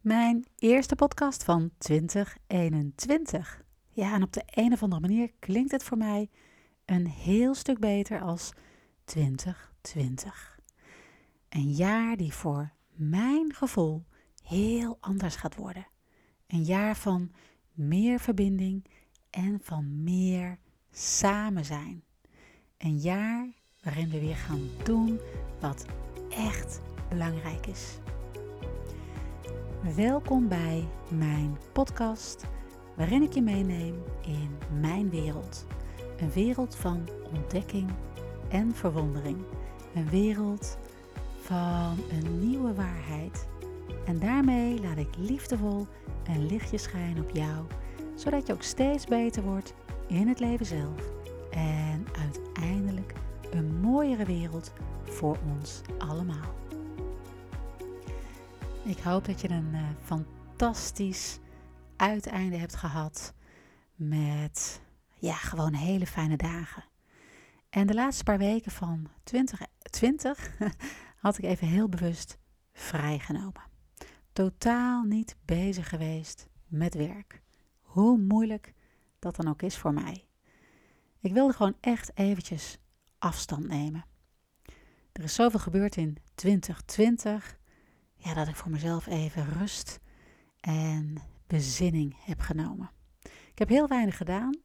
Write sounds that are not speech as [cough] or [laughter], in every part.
Mijn eerste podcast van 2021. Ja, en op de een of andere manier klinkt het voor mij een heel stuk beter als 2020. Een jaar die voor mijn gevoel heel anders gaat worden. Een jaar van meer verbinding en van meer samen zijn. Een jaar waarin we weer gaan doen wat echt belangrijk is. Welkom bij mijn podcast, waarin ik je meeneem in mijn wereld. Een wereld van ontdekking en verwondering. Een wereld van een nieuwe waarheid. En daarmee laat ik liefdevol een lichtje schijnen op jou, zodat je ook steeds beter wordt in het leven zelf. En uiteindelijk een mooiere wereld voor ons allemaal. Ik hoop dat je een uh, fantastisch uiteinde hebt gehad met ja, gewoon hele fijne dagen. En de laatste paar weken van 2020 [laughs] had ik even heel bewust vrijgenomen. Totaal niet bezig geweest met werk. Hoe moeilijk dat dan ook is voor mij. Ik wilde gewoon echt eventjes afstand nemen. Er is zoveel gebeurd in 2020 ja, dat ik voor mezelf even rust en bezinning heb genomen. Ik heb heel weinig gedaan,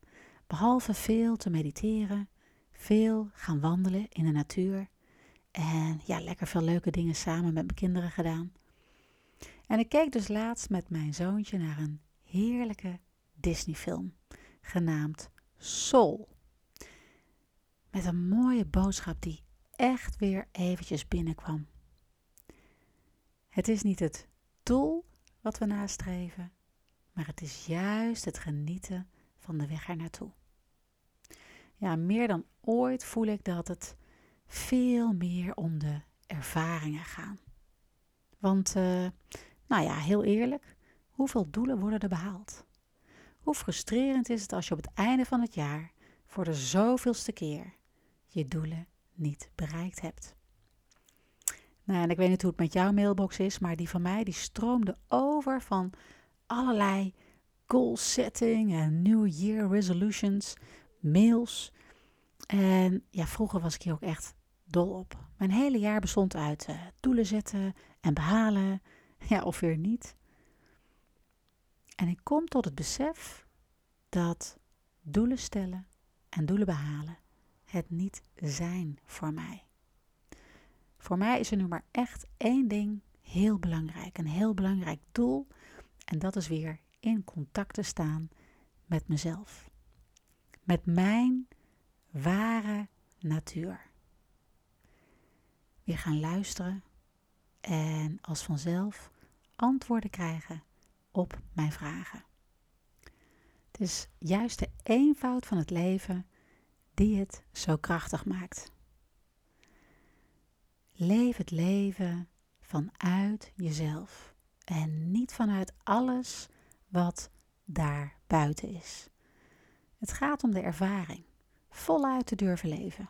behalve veel te mediteren, veel gaan wandelen in de natuur en ja, lekker veel leuke dingen samen met mijn kinderen gedaan. En ik keek dus laatst met mijn zoontje naar een heerlijke Disney-film genaamd Soul. Met een mooie boodschap die echt weer eventjes binnenkwam. Het is niet het doel wat we nastreven, maar het is juist het genieten van de weg er naartoe. Ja, meer dan ooit voel ik dat het veel meer om de ervaringen gaat. Want, uh, nou ja, heel eerlijk, hoeveel doelen worden er behaald? Hoe frustrerend is het als je op het einde van het jaar voor de zoveelste keer je doelen niet bereikt hebt? Nou, en ik weet niet hoe het met jouw mailbox is, maar die van mij die stroomde over van allerlei goal setting en New Year resolutions, mails. En ja, vroeger was ik hier ook echt dol op. Mijn hele jaar bestond uit uh, doelen zetten en behalen, [laughs] ja, of weer niet. En ik kom tot het besef dat doelen stellen en doelen behalen het niet zijn voor mij. Voor mij is er nu maar echt één ding heel belangrijk, een heel belangrijk doel. En dat is weer in contact te staan met mezelf. Met mijn ware natuur. Weer gaan luisteren en als vanzelf antwoorden krijgen op mijn vragen. Het is juist de eenvoud van het leven die het zo krachtig maakt. Leef het leven vanuit jezelf en niet vanuit alles wat daar buiten is. Het gaat om de ervaring, voluit te durven leven.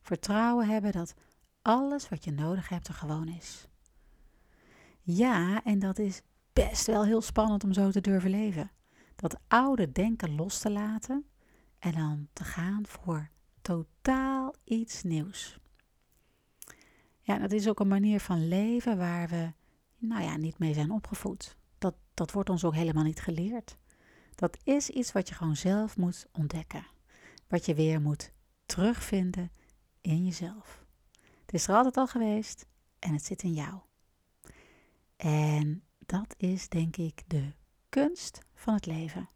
Vertrouwen hebben dat alles wat je nodig hebt er gewoon is. Ja, en dat is best wel heel spannend om zo te durven leven. Dat oude denken los te laten en dan te gaan voor totaal iets nieuws. Ja, dat is ook een manier van leven waar we, nou ja, niet mee zijn opgevoed. Dat, dat wordt ons ook helemaal niet geleerd. Dat is iets wat je gewoon zelf moet ontdekken. Wat je weer moet terugvinden in jezelf. Het is er altijd al geweest en het zit in jou. En dat is denk ik de kunst van het leven.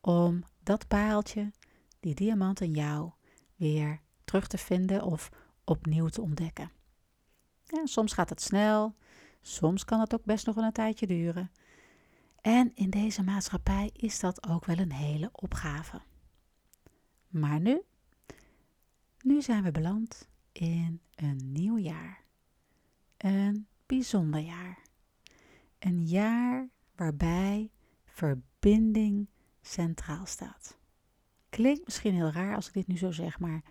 Om dat paaltje, die diamant in jou, weer terug te vinden of opnieuw te ontdekken. Soms gaat het snel, soms kan het ook best nog wel een tijdje duren. En in deze maatschappij is dat ook wel een hele opgave. Maar nu, nu zijn we beland in een nieuw jaar. Een bijzonder jaar. Een jaar waarbij verbinding centraal staat. Klinkt misschien heel raar als ik dit nu zo zeg, maar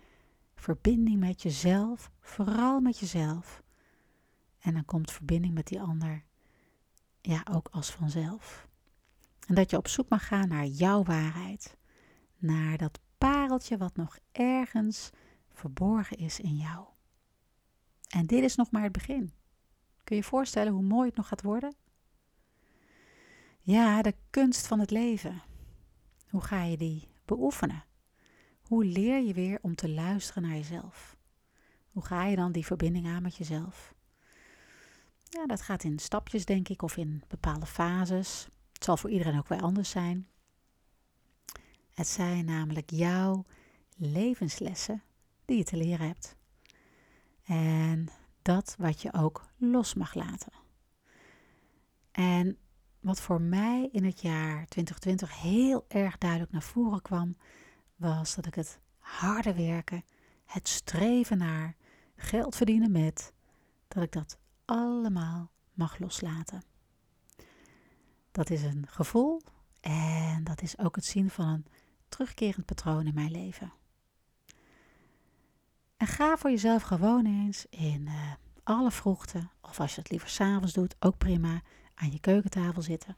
verbinding met jezelf, vooral met jezelf, en dan komt verbinding met die ander ja, ook als vanzelf. En dat je op zoek mag gaan naar jouw waarheid. Naar dat pareltje wat nog ergens verborgen is in jou. En dit is nog maar het begin. Kun je je voorstellen hoe mooi het nog gaat worden? Ja, de kunst van het leven. Hoe ga je die beoefenen? Hoe leer je weer om te luisteren naar jezelf? Hoe ga je dan die verbinding aan met jezelf? Ja, dat gaat in stapjes, denk ik, of in bepaalde fases. Het zal voor iedereen ook weer anders zijn. Het zijn namelijk jouw levenslessen die je te leren hebt. En dat wat je ook los mag laten. En wat voor mij in het jaar 2020 heel erg duidelijk naar voren kwam, was dat ik het harde werken, het streven naar geld verdienen met, dat ik dat allemaal mag loslaten. Dat is een gevoel en dat is ook het zien van een terugkerend patroon in mijn leven. En ga voor jezelf gewoon eens in uh, alle vroegte, of als je het liever s'avonds doet, ook prima, aan je keukentafel zitten.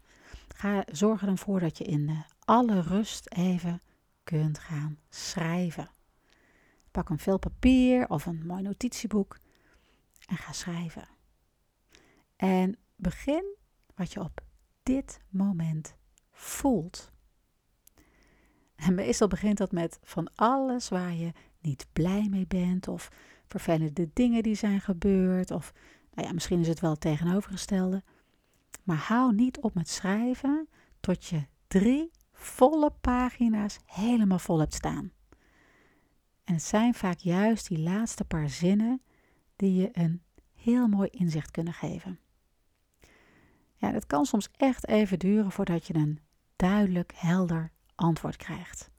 Ga, zorg er dan voor dat je in uh, alle rust even kunt gaan schrijven. Pak een vel papier of een mooi notitieboek en ga schrijven. En begin wat je op dit moment voelt. En meestal begint dat met van alles waar je niet blij mee bent of vervelende dingen die zijn gebeurd of nou ja, misschien is het wel het tegenovergestelde. Maar hou niet op met schrijven tot je drie volle pagina's helemaal vol hebt staan. En het zijn vaak juist die laatste paar zinnen die je een heel mooi inzicht kunnen geven. Ja, het kan soms echt even duren voordat je een duidelijk, helder antwoord krijgt.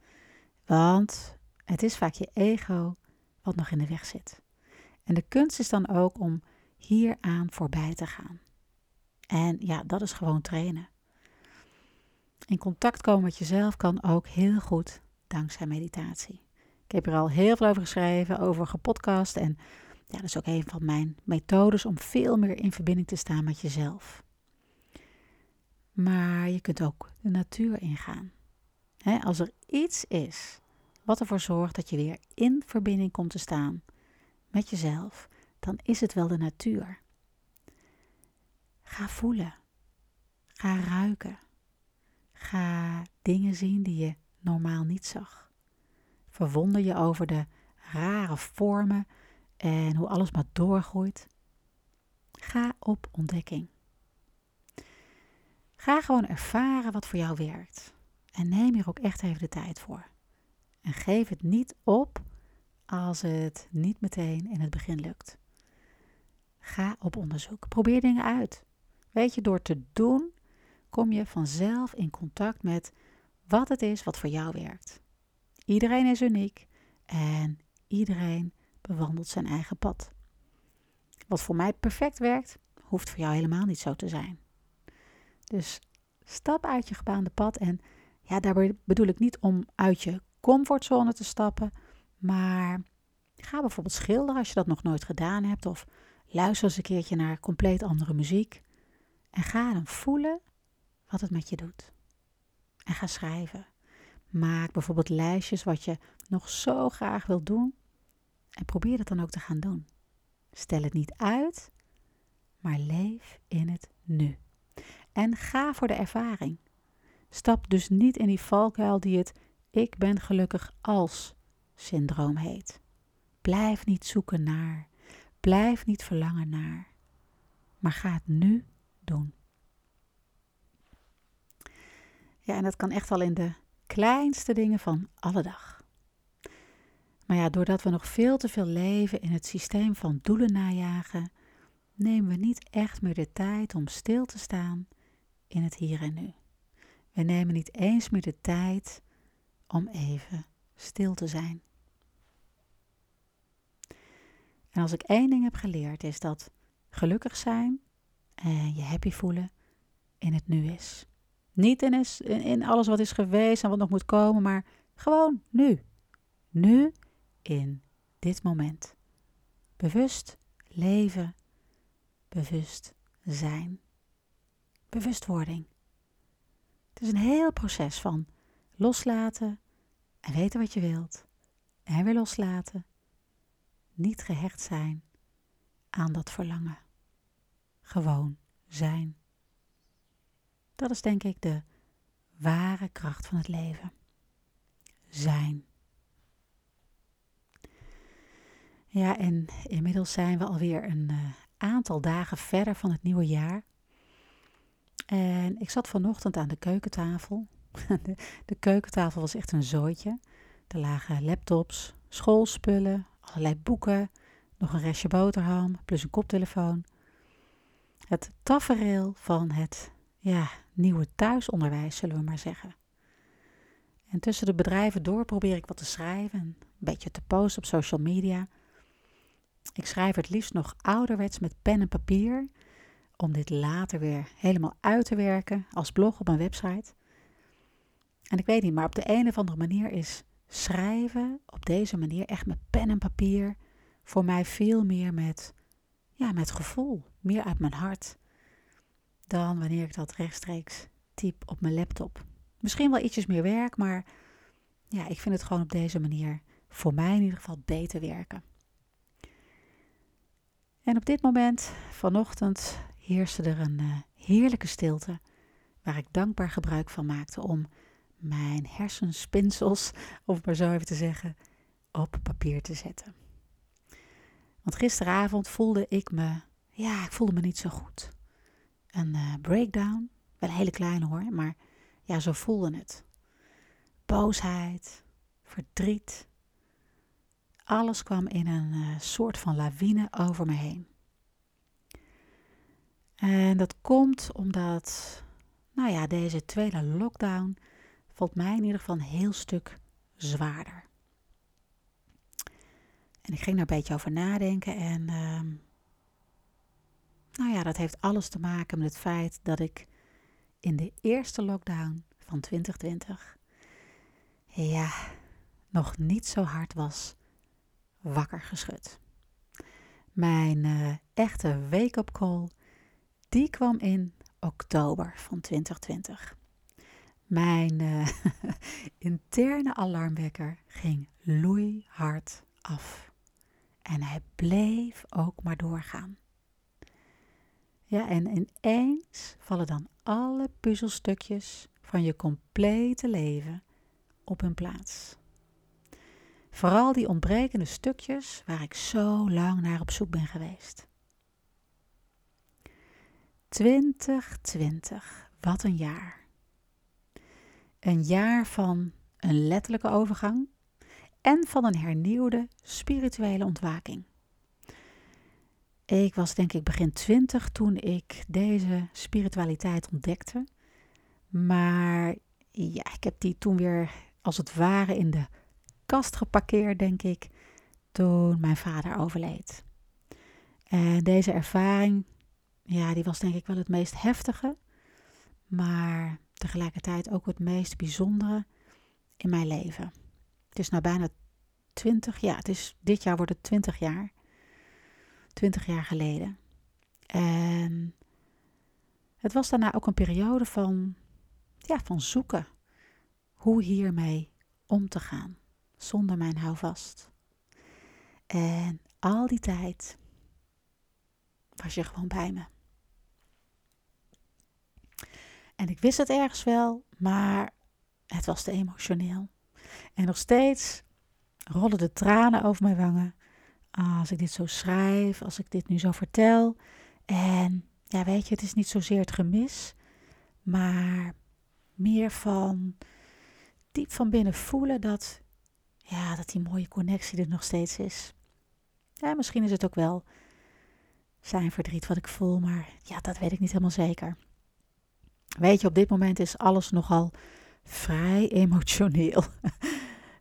Want het is vaak je ego wat nog in de weg zit. En de kunst is dan ook om hieraan voorbij te gaan. En ja, dat is gewoon trainen. In contact komen met jezelf kan ook heel goed dankzij meditatie. Ik heb er al heel veel over geschreven, over gepodcast. En ja, dat is ook een van mijn methodes om veel meer in verbinding te staan met jezelf. Maar je kunt ook de natuur ingaan. als er iets is wat ervoor zorgt dat je weer in verbinding komt te staan met jezelf, dan is het wel de natuur. Ga voelen. Ga ruiken. Ga dingen zien die je normaal niet zag. Verwonder je over de rare vormen en hoe alles maar doorgroeit. Ga op ontdekking. Ga gewoon ervaren wat voor jou werkt. En neem hier ook echt even de tijd voor. En geef het niet op als het niet meteen in het begin lukt. Ga op onderzoek. Probeer dingen uit. Weet je, door te doen kom je vanzelf in contact met wat het is wat voor jou werkt. Iedereen is uniek en iedereen bewandelt zijn eigen pad. Wat voor mij perfect werkt, hoeft voor jou helemaal niet zo te zijn. Dus stap uit je gebaande pad en ja, daarbij bedoel ik niet om uit je comfortzone te stappen, maar ga bijvoorbeeld schilderen als je dat nog nooit gedaan hebt of luister eens een keertje naar compleet andere muziek en ga dan voelen wat het met je doet. En ga schrijven. Maak bijvoorbeeld lijstjes wat je nog zo graag wilt doen en probeer het dan ook te gaan doen. Stel het niet uit, maar leef in het nu. En ga voor de ervaring. Stap dus niet in die valkuil die het ik ben gelukkig als syndroom heet. Blijf niet zoeken naar, blijf niet verlangen naar, maar ga het nu doen. Ja, en dat kan echt al in de kleinste dingen van alle dag. Maar ja, doordat we nog veel te veel leven in het systeem van doelen najagen, nemen we niet echt meer de tijd om stil te staan in het hier en nu. We nemen niet eens meer de tijd om even stil te zijn. En als ik één ding heb geleerd, is dat gelukkig zijn en je happy voelen in het nu is. Niet in, is, in alles wat is geweest en wat nog moet komen, maar gewoon nu. Nu in dit moment. Bewust leven, bewust zijn. Bewustwording. Het is een heel proces van loslaten en weten wat je wilt en weer loslaten. Niet gehecht zijn aan dat verlangen. Gewoon zijn. Dat is denk ik de ware kracht van het leven. Zijn. Ja, en inmiddels zijn we alweer een uh, aantal dagen verder van het nieuwe jaar. En ik zat vanochtend aan de keukentafel. [laughs] De, keukentafel was echt een zooitje. Er lagen laptops, schoolspullen, allerlei boeken, nog een restje boterham, plus een koptelefoon. Het tafereel van het ja, nieuwe thuisonderwijs, zullen we maar zeggen. En tussen de bedrijven door probeer ik wat te schrijven, een beetje te posten op social media. Ik schrijf het liefst nog ouderwets met pen en papier, om dit later weer helemaal uit te werken als blog op mijn website. En ik weet niet, maar op de een of andere manier is schrijven op deze manier, echt met pen en papier, voor mij veel meer met, ja, met gevoel, meer uit mijn hart, dan wanneer ik dat rechtstreeks typ op mijn laptop. Misschien wel ietsjes meer werk, maar ja, ik vind het gewoon op deze manier voor mij in ieder geval beter werken. En op dit moment, vanochtend, heerste er een uh, heerlijke stilte, waar ik dankbaar gebruik van maakte om mijn hersenspinsels, [laughs] om het maar zo even te zeggen, op papier te zetten. Want gisteravond voelde ik me, ja, ik voelde me niet zo goed. Een uh, breakdown, wel een hele kleine hoor, maar ja, zo voelde het. Boosheid, verdriet. Alles kwam in een uh, soort van lawine over me heen. En dat komt omdat, nou ja, deze tweede lockdown valt mij in ieder geval een heel stuk zwaarder. En ik ging daar een beetje over nadenken en uh, nou ja, dat heeft alles te maken met het feit dat ik in de eerste lockdown van 2020 ja, nog niet zo hard was wakker geschud. Mijn uh, echte wake-up call, die kwam in oktober van 2020. Mijn uh, [laughs] interne alarmwekker ging loeihard af. En hij bleef ook maar doorgaan. Ja, en ineens vallen dan alle puzzelstukjes van je complete leven op hun plaats. Vooral die ontbrekende stukjes waar ik zo lang naar op zoek ben geweest. 2020, wat een jaar. Een jaar van een letterlijke overgang en van een hernieuwde spirituele ontwaking. Ik was denk ik begin twintig toen ik deze spiritualiteit ontdekte. Maar ja, ik heb die toen weer als het ware in de kast geparkeerd, denk ik, toen mijn vader overleed. En deze ervaring, ja, die was denk ik wel het meest heftige, maar tegelijkertijd ook het meest bijzondere in mijn leven. Het is nou bijna 20, ja, het is, dit jaar wordt het 20 jaar. 20 jaar geleden. En het was daarna ook een periode van, ja, van zoeken. Hoe hiermee om te gaan. Zonder mijn houvast. En al die tijd was je gewoon bij me. En ik wist het ergens wel, maar het was te emotioneel. En nog steeds rollen de tranen over mijn wangen als ik dit zo schrijf, als ik dit nu zo vertel. En ja, weet je, het is niet zozeer het gemis, maar meer van diep van binnen voelen dat, ja, dat die mooie connectie er nog steeds is. Ja, misschien is het ook wel zijn verdriet wat ik voel, maar ja, dat weet ik niet helemaal zeker. Weet je, op dit moment is alles nogal vrij emotioneel. [laughs]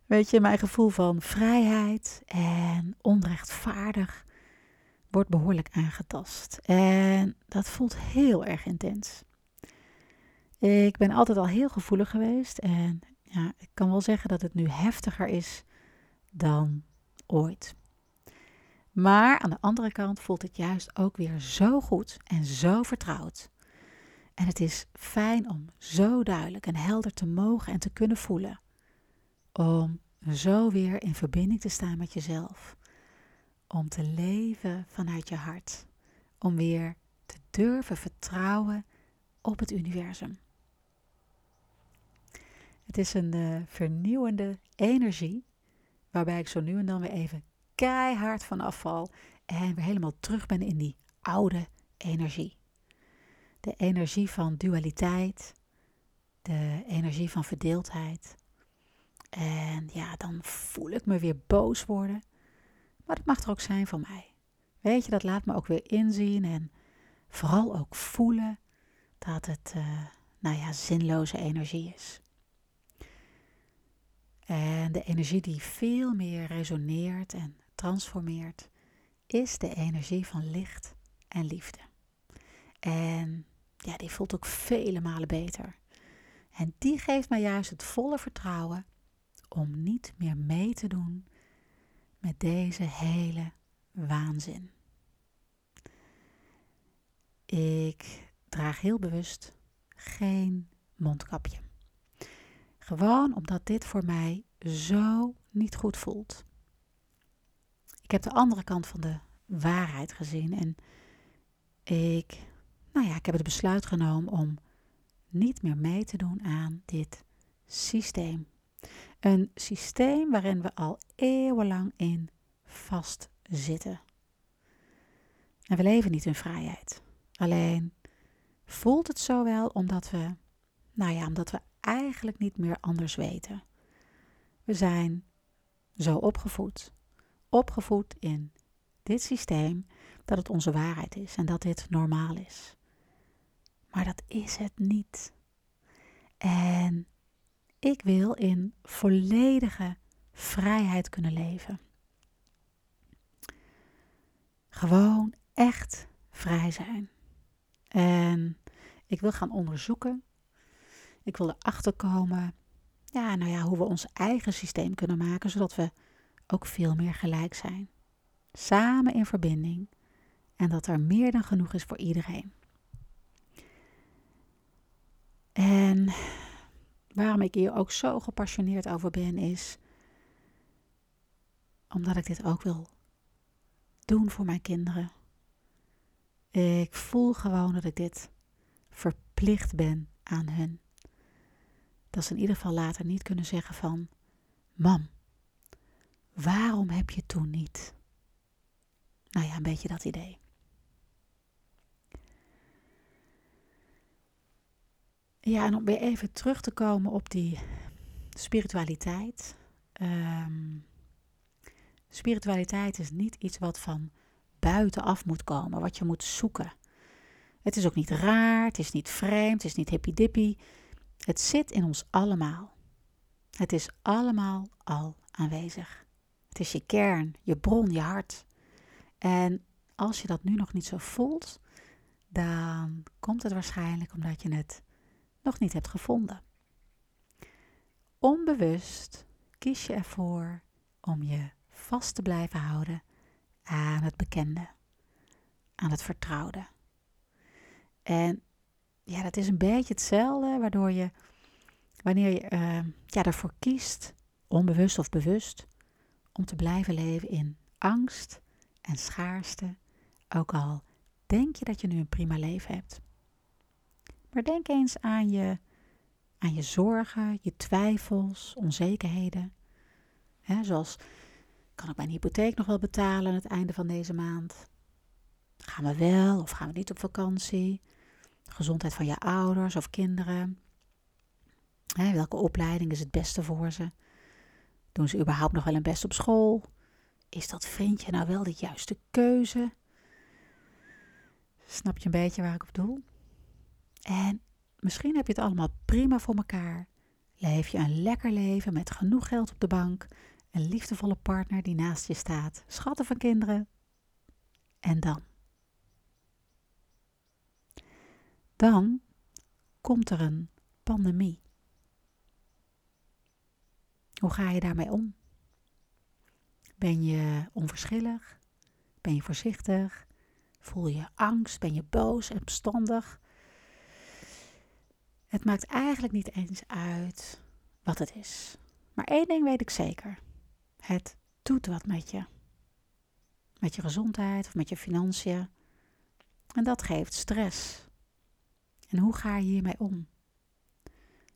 Weet je, mijn gevoel van vrijheid en onrechtvaardig wordt behoorlijk aangetast. En dat voelt heel erg intens. Ik ben altijd al heel gevoelig geweest en ja, ik kan wel zeggen dat het nu heftiger is dan ooit. Maar aan de andere kant voelt het juist ook weer zo goed en zo vertrouwd. En het is fijn om zo duidelijk en helder te mogen en te kunnen voelen. Om zo weer in verbinding te staan met jezelf. Om te leven vanuit je hart. Om weer te durven vertrouwen op het universum. Het is een uh, vernieuwende energie, waarbij ik zo nu en dan weer even keihard van afval en weer helemaal terug ben in die oude energie. De energie van dualiteit, de energie van verdeeldheid. En ja, dan voel ik me weer boos worden. Maar dat mag er ook zijn van mij. Weet je, dat laat me ook weer inzien en vooral ook voelen dat het, uh, nou ja, zinloze energie is. En de energie die veel meer resoneert en transformeert, is de energie van licht en liefde. En ja, die voelt ook vele malen beter. En die geeft mij juist het volle vertrouwen om niet meer mee te doen met deze hele waanzin. Ik draag heel bewust geen mondkapje. Gewoon omdat dit voor mij zo niet goed voelt. Ik heb de andere kant van de waarheid gezien en ik, nou ja, ik heb het besluit genomen om niet meer mee te doen aan dit systeem. Een systeem waarin we al eeuwenlang in vastzitten. En we leven niet in vrijheid. Alleen voelt het zo wel omdat we, nou ja, omdat we eigenlijk niet meer anders weten. We zijn zo opgevoed. Opgevoed in dit systeem dat het onze waarheid is en dat dit normaal is. Maar dat is het niet. En ik wil in volledige vrijheid kunnen leven. Gewoon echt vrij zijn. En ik wil gaan onderzoeken. Ik wil erachter komen. Ja, nou ja, hoe we ons eigen systeem kunnen maken, zodat we ook veel meer gelijk zijn. Samen in verbinding. En dat er meer dan genoeg is voor iedereen. En waarom ik hier ook zo gepassioneerd over ben, is omdat ik dit ook wil doen voor mijn kinderen. Ik voel gewoon dat ik dit verplicht ben aan hen. Dat ze in ieder geval later niet kunnen zeggen van, mam, waarom heb je toen niet? Nou ja, een beetje dat idee. Ja, en om weer even terug te komen op die spiritualiteit. Um, spiritualiteit is niet iets wat van buitenaf moet komen, wat je moet zoeken. Het is ook niet raar, het is niet vreemd, het is niet hippie-dippie. Het zit in ons allemaal. Het is allemaal al aanwezig. Het is je kern, je bron, je hart. En als je dat nu nog niet zo voelt, dan komt het waarschijnlijk omdat je het nog niet hebt gevonden. Onbewust kies je ervoor om je vast te blijven houden aan het bekende, aan het vertrouwde. En ja, dat is een beetje hetzelfde, waardoor je, wanneer je uh, ja, ervoor kiest, onbewust of bewust, om te blijven leven in angst en schaarste, ook al denk je dat je nu een prima leven hebt. Maar denk eens aan je, aan je zorgen, je twijfels, onzekerheden. zoals, kan ik mijn hypotheek nog wel betalen aan het einde van deze maand? Gaan we wel of gaan we niet op vakantie? gezondheid van je ouders of kinderen. welke opleiding is het beste voor ze? Doen ze überhaupt nog wel een best op school? Is dat vriendje nou wel de juiste keuze? Snap je een beetje waar ik op doel? En misschien heb je het allemaal prima voor elkaar. Leef je een lekker leven met genoeg geld op de bank, een liefdevolle partner die naast je staat, schatten van kinderen. En dan? Dan komt er een pandemie. Hoe ga je daarmee om? Ben je onverschillig? Ben je voorzichtig? Voel je angst? Ben je boos en bestandig? Het maakt eigenlijk niet eens uit wat het is. Maar één ding weet ik zeker. Het doet wat met je. Met je gezondheid of met je financiën. En dat geeft stress. En hoe ga je hiermee om?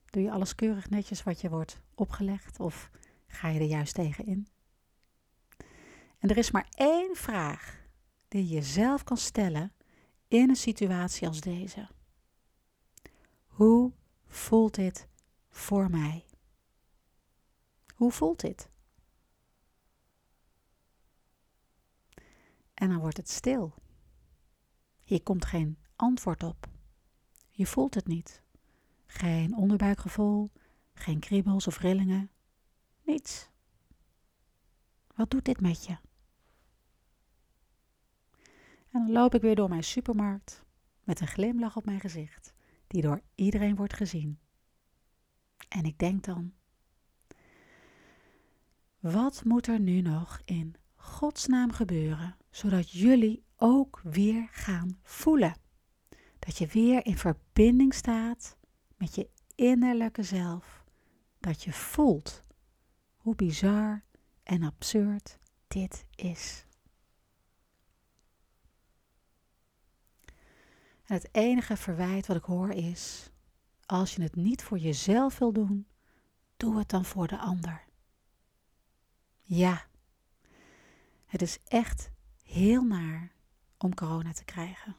Doe je alles keurig netjes wat je wordt opgelegd of ga je er juist tegen in? En er is maar één vraag die je jezelf kan stellen in een situatie als deze. Hoe voelt dit voor mij? Hoe voelt dit? En dan wordt het stil. Hier komt geen antwoord op. Je voelt het niet. Geen onderbuikgevoel, geen kriebels of rillingen. Niets. Wat doet dit met je? En dan loop ik weer door mijn supermarkt met een glimlach op mijn gezicht, die door iedereen wordt gezien. En ik denk dan: wat moet er nu nog in godsnaam gebeuren, zodat jullie ook weer gaan voelen? Dat je weer in verbinding staat met je innerlijke zelf. Dat je voelt hoe bizar en absurd dit is. En het enige verwijt wat ik hoor is: als je het niet voor jezelf wil doen, doe het dan voor de ander. Ja, het is echt heel naar om corona te krijgen.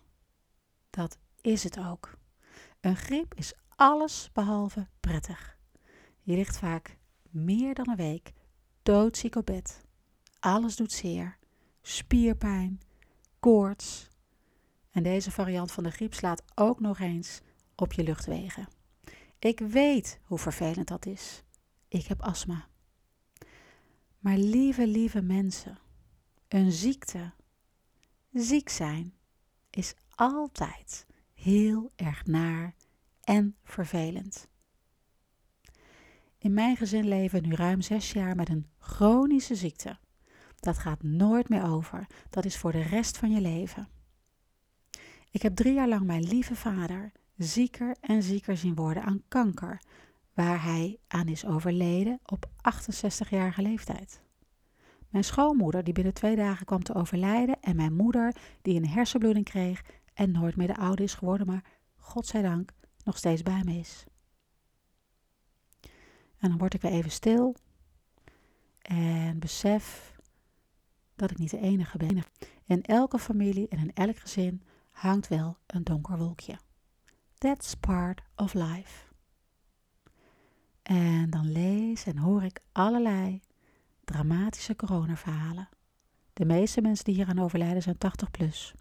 Dat is het ook. Een griep is alles behalve prettig. Je ligt vaak meer dan een week doodziek op bed. Alles doet zeer. Spierpijn, koorts. En deze variant van de griep slaat ook nog eens op je luchtwegen. Ik weet hoe vervelend dat is. Ik heb astma. Maar lieve, lieve mensen, een ziekte, ziek zijn, is altijd heel erg naar en vervelend. In mijn gezin leven nu ruim zes jaar met een chronische ziekte. Dat gaat nooit meer over. Dat is voor de rest van je leven. Ik heb drie jaar lang mijn lieve vader zieker en zieker zien worden aan kanker, waar hij aan is overleden op 68-jarige leeftijd. Mijn schoonmoeder, die binnen twee dagen kwam te overlijden, en mijn moeder, die een hersenbloeding kreeg en nooit meer de oude is geworden, maar godzijdank nog steeds bij me is. En dan word ik weer even stil en besef dat ik niet de enige ben. In elke familie en in elk gezin hangt wel een donker wolkje. That's part of life. En dan lees en hoor ik allerlei dramatische coronaverhalen. De meeste mensen die hier aan overlijden zijn 80 plus.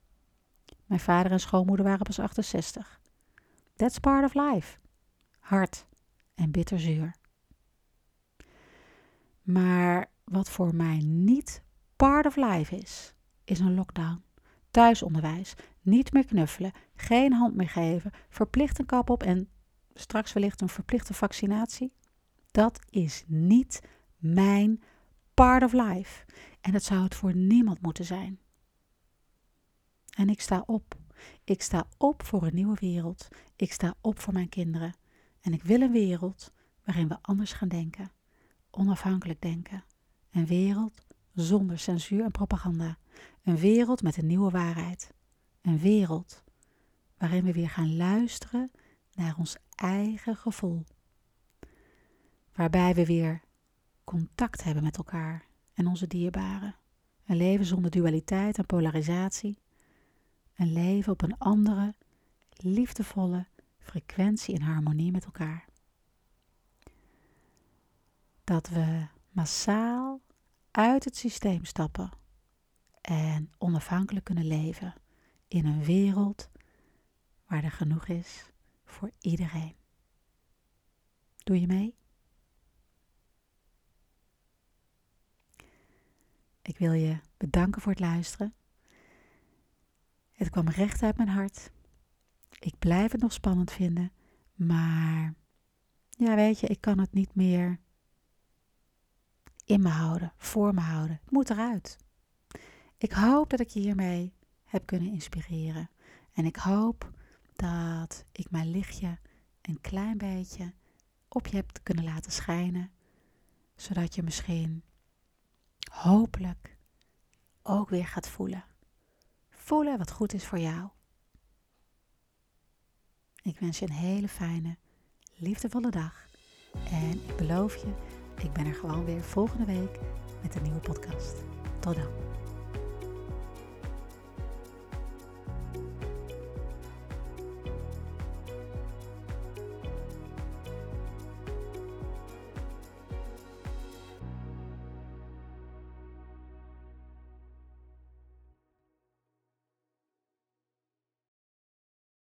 Mijn vader en schoonmoeder waren pas 68. That's part of life. Hard en bitterzuur. Maar wat voor mij niet part of life is, is een lockdown. Thuisonderwijs, niet meer knuffelen, geen hand meer geven, verplicht een kap op en straks wellicht een verplichte vaccinatie. Dat is niet mijn part of life. En dat zou het voor niemand moeten zijn. En ik sta op. Ik sta op voor een nieuwe wereld. Ik sta op voor mijn kinderen. En ik wil een wereld waarin we anders gaan denken. Onafhankelijk denken. Een wereld zonder censuur en propaganda. Een wereld met een nieuwe waarheid. Een wereld waarin we weer gaan luisteren naar ons eigen gevoel. Waarbij we weer contact hebben met elkaar en onze dierbaren. Een leven zonder dualiteit en polarisatie. Een leven op een andere, liefdevolle frequentie en harmonie met elkaar. Dat we massaal uit het systeem stappen en onafhankelijk kunnen leven in een wereld waar er genoeg is voor iedereen. Doe je mee? Ik wil je bedanken voor het luisteren. Het kwam recht uit mijn hart. Ik blijf het nog spannend vinden, maar ja, weet je, ik kan het niet meer in me houden, voor me houden. Het moet eruit. Ik hoop dat ik je hiermee heb kunnen inspireren. En ik hoop dat ik mijn lichtje een klein beetje op je hebt kunnen laten schijnen, zodat je misschien hopelijk ook weer gaat voelen. Voelen wat goed is voor jou. Ik wens je een hele fijne, liefdevolle dag. En ik beloof je, ik ben er gewoon weer volgende week met een nieuwe podcast. Tot dan.